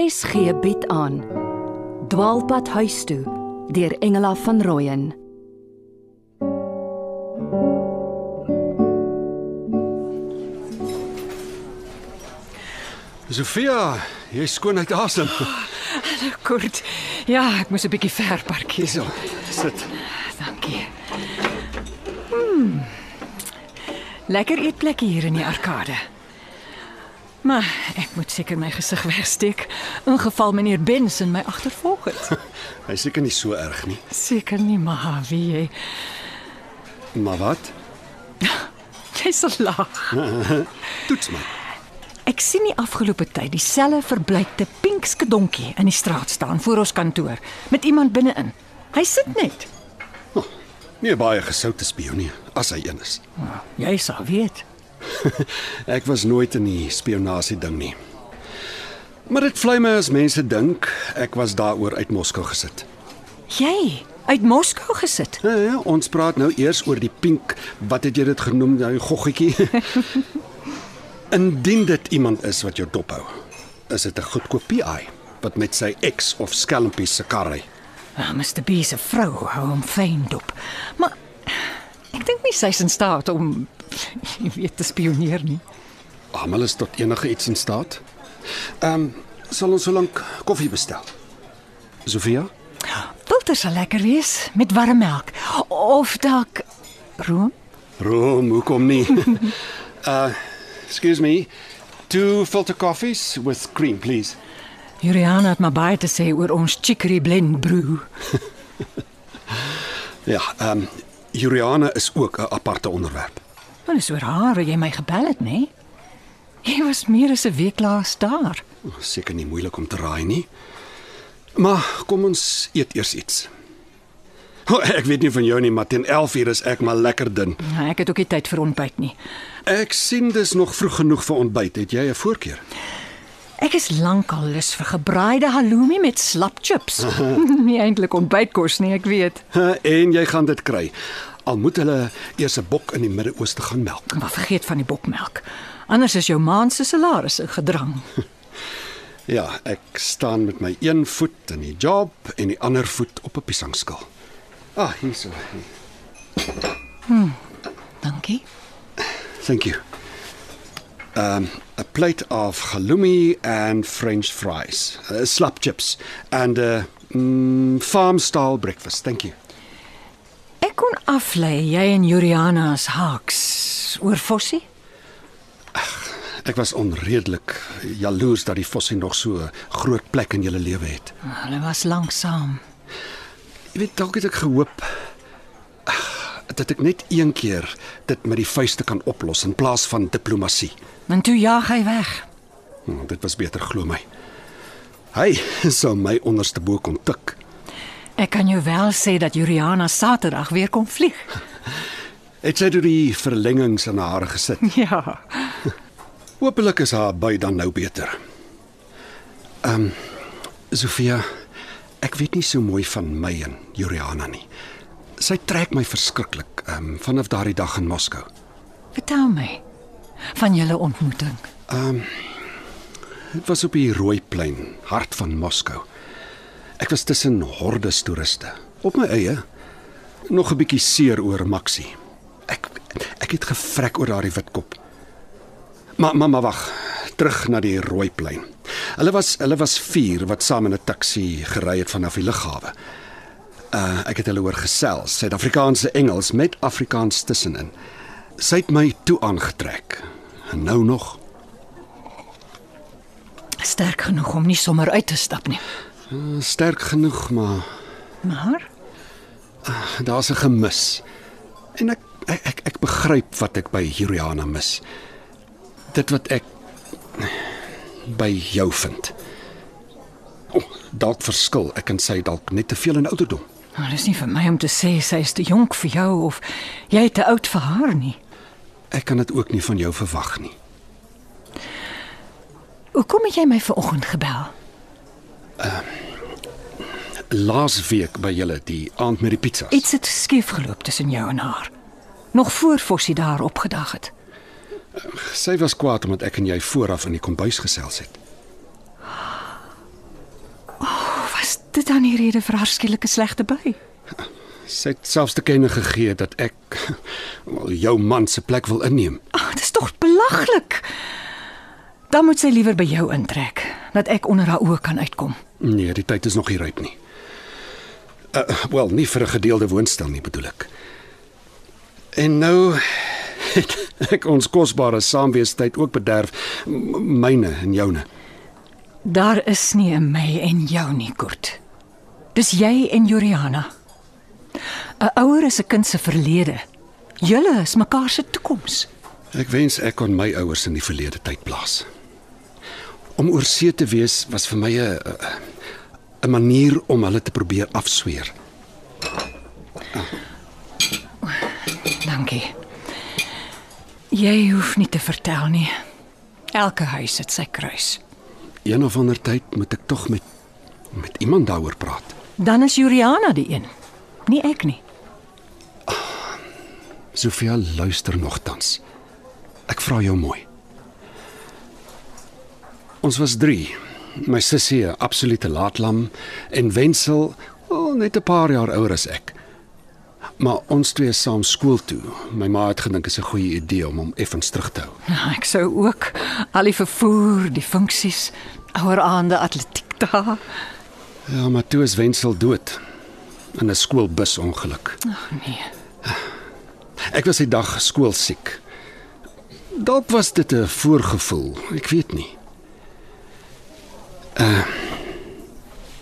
RSG bied aan Dwaalpad huis toe deur Engela van Rooyen Sofia, jy is skoon uit asem. Kort. Ja, ek moes 'n bietjie ver parkeer. Hierso, sit. Dankie. Hmm. Lekker eetplek hier in die arkade. Maar ek moet seker my gesig wegsteek in geval meneer Benson my agtervolg het. Hy seker nie so erg nie. Seker nie, maar wie jy. Maar wat? Jy's so lag. Toets my. Ek sien die afgelope tyd dieselfde verbleikte pink skedonkie in die straat staan voor ons kantoor met iemand binne-in. Hy sit net. Nie baie gesoute spion nie, as hy een is. Jy sal weet. Ek was nooit in die spionasie ding nie. Maar dit vlei my as mense dink ek was daaroor uit Moskou gesit. Jy uit Moskou gesit. Ja, ja, ons praat nou eers oor die pink, wat het jy dit genoem, nou goggetjie? Indien dit iemand is wat jou dophou, is dit 'n goedkoop PI wat met sy ex of skelmpies se kar ry. Ah, Mr. B se vrou hou hom fyn dop. Maar ek dink nie sy's in staat om jy weet te spioneer nie. Almal is tot enige iets in staat. Ehm, um, sal ons solank koffie bestel? Sofia? Filter sal lekker wees met warm melk of dalk room. Room, hoekom nie? uh, excuse me. Two filter coffees with cream, please. Juliana het maar baie te sê oor ons chicory blend brew. Ja, ehm um, Juliana is ook 'n aparte onderwerp. Want is oor haar wat jy my gebel het, nê? Jy was meer as 'n week laas daar. Seker nie moeilik om te raai nie. Maar kom ons eet eers iets. Oh, ek weet nie van jou nie, maar teen 11uur is ek maar lekker dun. Nou, ek het ook nie tyd vir ontbyt nie. Ek sien dis nog vroeg genoeg vir ontbyt. Het jy 'n voorkeur? Ek is lankal lus vir gebraaide halloumi met slap chips. nie eintlik ontbytkos nie, ek weet. En jy gaan dit kry. Al moet hulle eers 'n bok in die Midde-Ooste gaan melk. Maar vergeet van die bokmelk. Anders is jou maand se salaris in gedrang. Ja, ek staan met my een voet in die job en die ander voet op 'n piesangskil. Ah, hierso. Dankie. Thank you. Um, a plate of halloumi and French fries, uh, slap chips, and a mm, farm style breakfast. Thank you. Kon aflei jy en Juliana as haaks oor Fossie. Ek was onredelik jaloers dat die Fossie nog so 'n groot plek in julle lewe het. Hulle was lanksaam. Jy weet dalk het ek gehoop dat ek net een keer dit met die vuiste kan oplos in plaas van diplomatie. En toe jaag hy weg. Hm, dit was beter glo my. Hy sou my onderste bo kon tik. Ek kan jou wel sê dat Juliana Saterdag weer kom vlieg. Het sy deur die verlengings in haar gesit. Ja. Hoopelik is haar by dan nou beter. Ehm um, Sofia, ek weet nie so mooi van my en Juliana nie. Sy trek my verskriklik ehm um, vanaf daardie dag in Moskou. Vertel my van julle ontmoeting. Dit was op die Rooiplein, hart van Moskou. Ek was tussen hordes toeriste, op my eie. Nog 'n bietjie seer oor Maxi. Ek ek het gevrek oor daardie witkop. Maar maar maar wag, terug na die Rooiplein. Hulle was hulle was 4 wat saam in 'n taxi gery het vanaf die lughawe. Uh ek het hulle oor gesels, Suid-Afrikaanse Engels met Afrikaans tussenin. Sy het my toe aangetrek. En nou nog Sterk genoeg om nie sommer uit te stap nie. Sterk genoeg, maar Maar daar's 'n gemis. En ek ek ek, ek begryp wat ek by Juliana mis. Dit wat ek by jou vind. Oh, dalk verskil ek en sy dalk net te veel in ouderdom. nou, dis nie vir my om te sê sy is te jonk vir jou of jy te oud vir haar nie. Ek kan dit ook nie van jou verwag nie. Hoekom het jy my vanoggend gebel? Laasweek by julle die aand met die pizzas. Iets het skief geloop tussen jou en haar. Nog voor Fossie daar opgedag het. Sy was kwaad omdat ek en jy vooraf in die kombuis gesels het. dit dan die rede vir haar skielike slegte by? Sy het selfs te kenne gegee dat ek wel, jou man se plek wil inneem. Ag, dis tog belaglik. Dan moet sy liewer by jou intrek, dat ek onder haar oë kan uitkom. Nee, die tyd is nog nie ryp nie. Uh, wel, nie vir 'n gedeelde woonstel nie, bedoel ek. En nou het ek ons kosbare saamweestyd ook bederf, myne en joune. Daar is nie 'n my en jou nie, Kurt. Dis jy en Juliana. 'n Ouer is 'n kind se verlede. Julle is mekaar se toekoms. Ek wens ek kon my ouers in die verlede tyd plaas. Om oor see te wees was vir my 'n 'n manier om hulle te probeer afsweer. Dankie. Jy hoef nie te vertel nie. Elke huis het sy kruis. Een of ander tyd moet ek tog met met iemand daaroor praat. Dan is Juliana die een, nie ek nie. Sofia luister nogtans. Ek vra jou mooi. Ons was 3. My sussie 'n absolute laatlam en Wenzel, oh, net 'n paar jaar ouer as ek. Maar ons twee saam skool toe. My ma het gedink is 'n goeie idee om hom effens terug te hou. Nou, ek sou ook al die vervoer, die funksies, ouer aande atletiek daar. Ja, maar toe is Wenzel dood in 'n skoolbusongeluk. Ag nee. Ek was die dag skoolsiek. Dalk was dit 'n voorgevoel, ek weet nie. Uh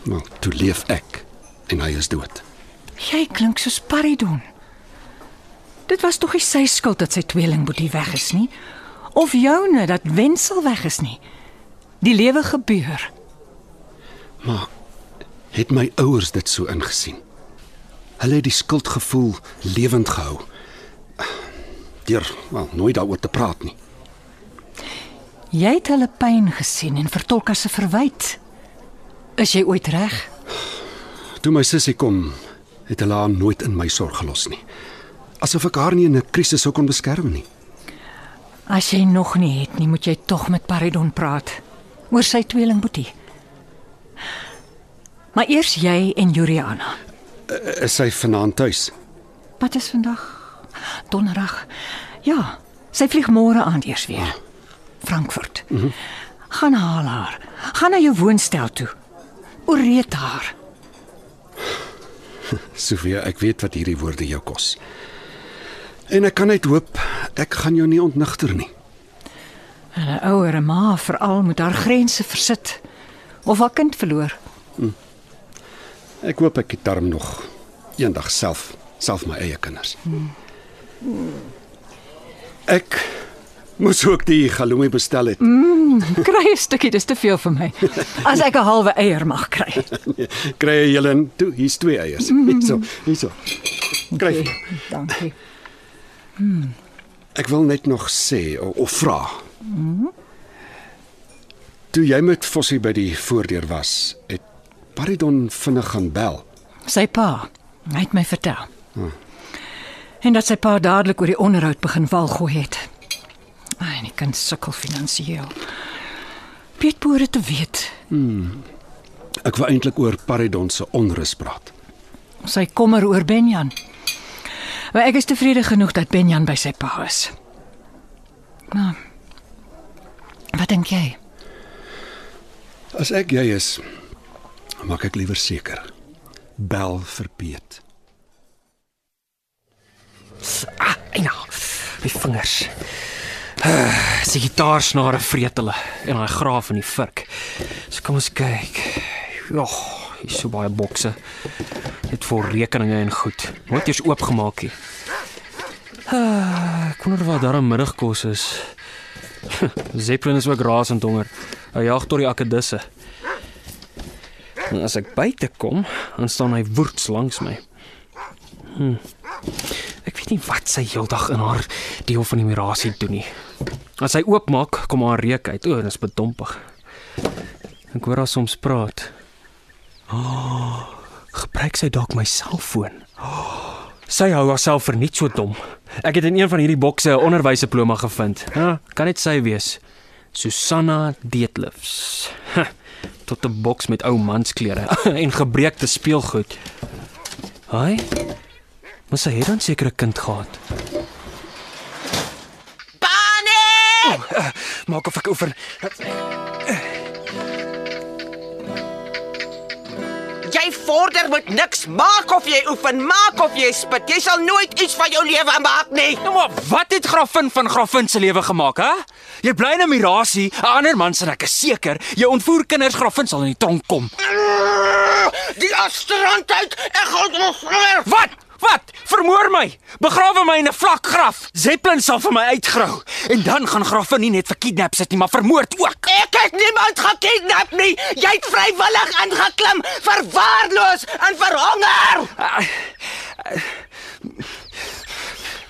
Maar toe leef ek en hy is dood. Jy klink soos Paridon. Dit was tog nie sy skuld dat sy tweelingboetie weg is nie, of joune dat Wenzel weg is nie. Die lewe gebeur. Maar het my ouers dit so ingesien? Hulle het die skuldgevoel lewend gehou. Deur wel nooit daaroor te praat nie. Jy het hulle pyn gesien en vertolk as 'n verwyt. Is jy ooit reg? Toe my sussie kom, het hulle haar nooit in my sorg gelos nie. Asof ek haar nie in 'n krisis sou kon beskerm nie. As jy nog nie het nie, moet jy tog met Paridon praat oor sy tweelingboetie. Maar eers jy en Juliana. Is sy vanaand tuis? Wat is vandag? Donderdag. Ja, sy vlieg môre aand eers weer. Frankfurt. Mm -hmm. Gaan haal haar. Gaan na jou woonstel toe. Oreed haar. Sofia, ek weet wat hierdie woorde jou kos. En ek kan net hoop ek gaan jou nie ontnigter nie. 'n Ouer ma veral moet haar grense versit of haar kind verloor. Ek hoop ek het darm nog eendag self self my eie kinders. Ek moes ook die halloumi bestel het. Kry 'n stukkie, dis te veel vir my. As ek 'n halwe eier mag kry. Kry jy julle toe, hier's twee eiers. Hierso, hierso. Kry. Okay, dankie. Ek wil net nog sê of, of vra. Toe jy met Fossie by die voordeur was, het Paridon vinnig gaan bel. Sy pa, hy het my vertel. En dat sy pa dadelik oor die onderhoud begin wal gooi het. Ai, die kind sukkel finansiëel. Piet boere te weet. Ek wou eintlik oor Paridon se onrus praat. Sy kommer oor Benjan. Maar ek is tevrede genoeg dat Benjan by sy pa is. Maar Wat dink jy? As ek jy is, maak ek liewer seker. Bel vir Piet. Ah, eina. My vingers. Sy gitaarsnare vreet hulle en daai graaf in die vurk. So kom ons kyk. Ja, hier is so baie bokse. Net vir rekeninge en goed. Nooit eers oopgemaak. Ah, ek wonder wat daar middagkos is. Zeppelin is ook rasend honger. Hy jag tot die akkedisse. En as ek buite kom, dan staan hy woeds langs my. Ek weet nie wat sy heeldag in haar deel van die mirasie doen nie. As sy oopmaak, kom haar reuk uit. O, dit is bedompig. Ek hoor haar soms praat. Oh, gebruik sy dalk my selfoon? Oh, sy hou haarself vir niks so dom. Ek het in een van hierdie bokse 'n onderwysdiploma gevind. Ja, kan dit sy wees. Susanna Deetlifs. tot 'n boks met ou mansklere en gebreekte speelgoed. Haai. Mos hy het dan seker 'n kind gehad. Bane! Maak of ek oefen. Jy vorder met niks. Maak of jy oefen, maak of jy spit. Jy sal nooit iets van jou lewe maak nie. Nou maar wat het Grafin van Grafin se lewe gemaak, hè? Jy bly in 'n mirasie, 'n ander man se ek is seker, jy ontvoer kinders, Grafin sal in die tronk kom. Die astrand uit. Ek gaan ontvoer. Wat? Wat? Vermoor my. Begrawe my in 'n vlak graf. Zeppelin sal vir my uitgrou. En dan gaan Grafin nie net vir kidnap sit nie, maar vermoord ook. Ek het niemand gekidnap nie. Jy het vrywillig ingeklim, verwaarloos en verhonger.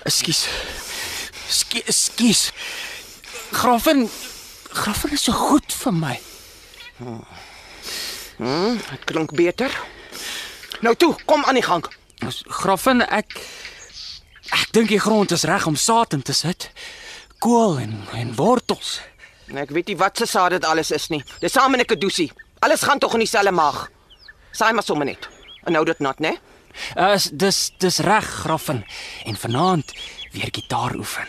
Ekskuus. Skie- Ekskuus. Grafin Grafin is so goed vir my. Dit klink beter. Nou toe, kom aan die gang. Grafin, ek ek dink die grond is reg om saad in te sit. Kool en en wortels. Ek weet nie wat se saad dit alles is nie. Dis saam in 'n kadusie. Alles gaan tog in dieselfde maag. Saai maar sommer net. En nou dit nat, né? Uh, is dis dis reg, Grafin. En vanaand weer gitaar oefen.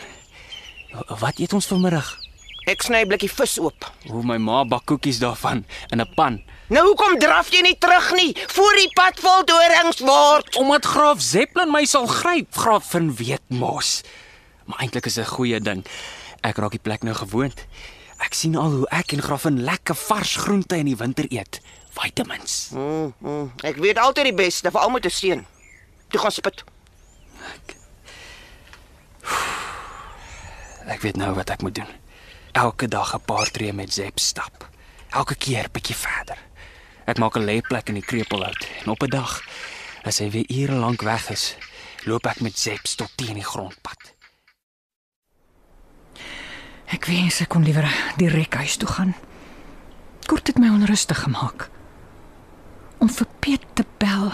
Wat eet ons vanmiddag? Ek sny 'n blikkie vis oop. Hoe my ma bak koekies daarvan in 'n pan. Nou hoekom draf jy nie terug nie voor die pad vol dorings word? Omdat Graaf Zeppelin my sal gryp, Grafin weet mos. Maar eintlik is dit 'n goeie ding. Ek raak die plek nou gewoond. Ek sien al hoe ek en Grafin lekker vars groente in die winter eet. Vitamins. Mm, mm. Ek weet altyd die beste, veral met 'n seun. Toe gaan spit. Ek weet nou wat ek moet doen. Elke dag 'n paar tree met Zep stap. Elke keer bietjie verder. Ek maak 'n lêplek in die kreupelhout en op 'n dag as hy weer ure lank weg is, loop ek met Zep tot teen die grondpad. Ek wens ek kon liewer direk huis toe gaan. Kort het my onrustig gemaak. Om vir Piet te bel.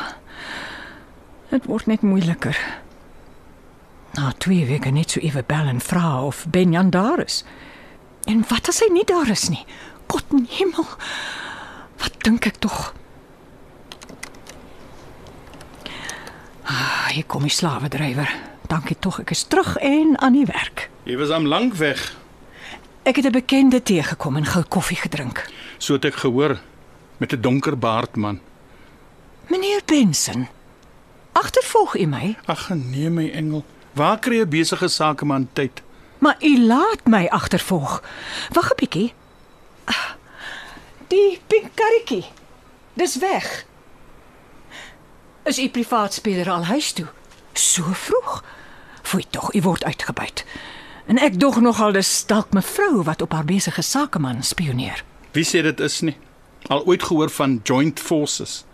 Dit word net moeiliker. Na 2 weke net so ewe bel en vra of Benjan daar is. En wat as hy nie daar is nie? God in hemel. Wat dink ek tog? Ah, hier kom die slawedrywer. Dankie tog, ek is terug en aan die werk. Jy was am lank weg, Ek het 'n bekende teëgekom en gou koffie gedrink. so het ek gehoor, met 'n donker baard man. Meneer Benson, agtervolg u my, Ag nee my engel, waar kry 'n besige sakeman tyd? Maar u laat my agtervolg. Wag 'n bietjie. Ah, Die pink karretjie. Dis weg. Is u privaat speler al huis toe? So vroeg. Foei tog, u word uitgebuit. En ek dog nogal dis dalk mevrou wat op haar besige sakeman spioneer. Wie sê dit is nie? Al ooit gehoor van joint forces?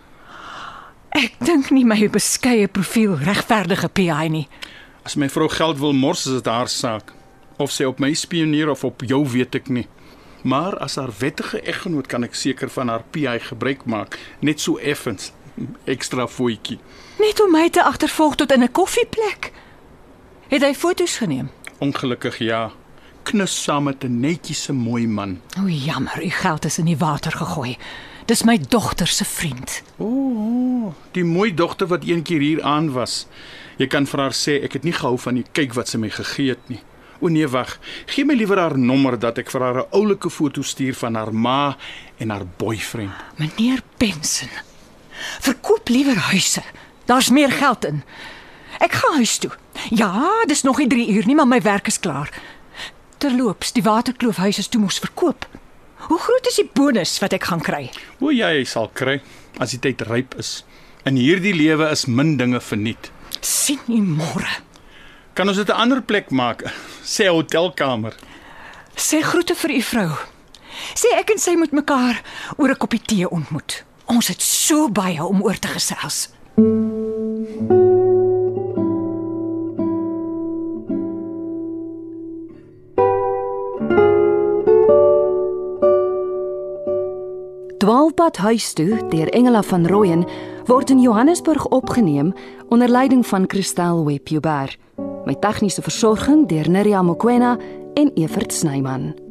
Ek dink nie my beskeie profiel regverdige PI nie. As my vrou geld wil mors, is dit haar saak. Of sy op my spioneer of op jou weet ek nie. Maar as haar wettige eggenoot kan ek seker van haar PI gebruik maak, net so effens. Ekstra voetjie. Net om my te agtervolg tot in 'n koffieplek. Het hy foto's geneem? Ongelukkig ja. Knus saam met 'n netjiese mooi man. O, jammer, u geld is in die water gegooi. Dis my dogter se vriend. O, oh, die mooi dogter wat een keer hier aan was. Jy kan vir haar sê ek het nie gehou van die kyk wat sy my gegee het nie. O nee, wag. Gee my liewer haar nommer dat ek vir haar 'n oulike foto stuur van haar ma en haar boyfriend. Meneer Benson. Verkoop liewer huise. Daar's meer geld in. Ek gaan huis toe. Ja, dis nog nie 3 uur nie, maar my werk is klaar. Terloops, die waterkloofhuis is toe mos verkoop. Hoe groot is die bonus wat ek gaan kry? O ja, jy sal kry as die tyd ryp is. In hierdie lewe is min dinge verniet. sien u môre. Kan ons dit 'n ander plek maak? Sê hotelkamer. Sê groete vir u vrou. Sê ek en sy moet mekaar oor 'n koppie tee ontmoet. Ons het so baie om oor te gesels. Dwaalpad huis toe deur Engela van Rooyen word in Johannesburg opgeneem onder leiding van Christel Webjuber met tegniese versorging deur Neriya Mkwena en Evert Snyman.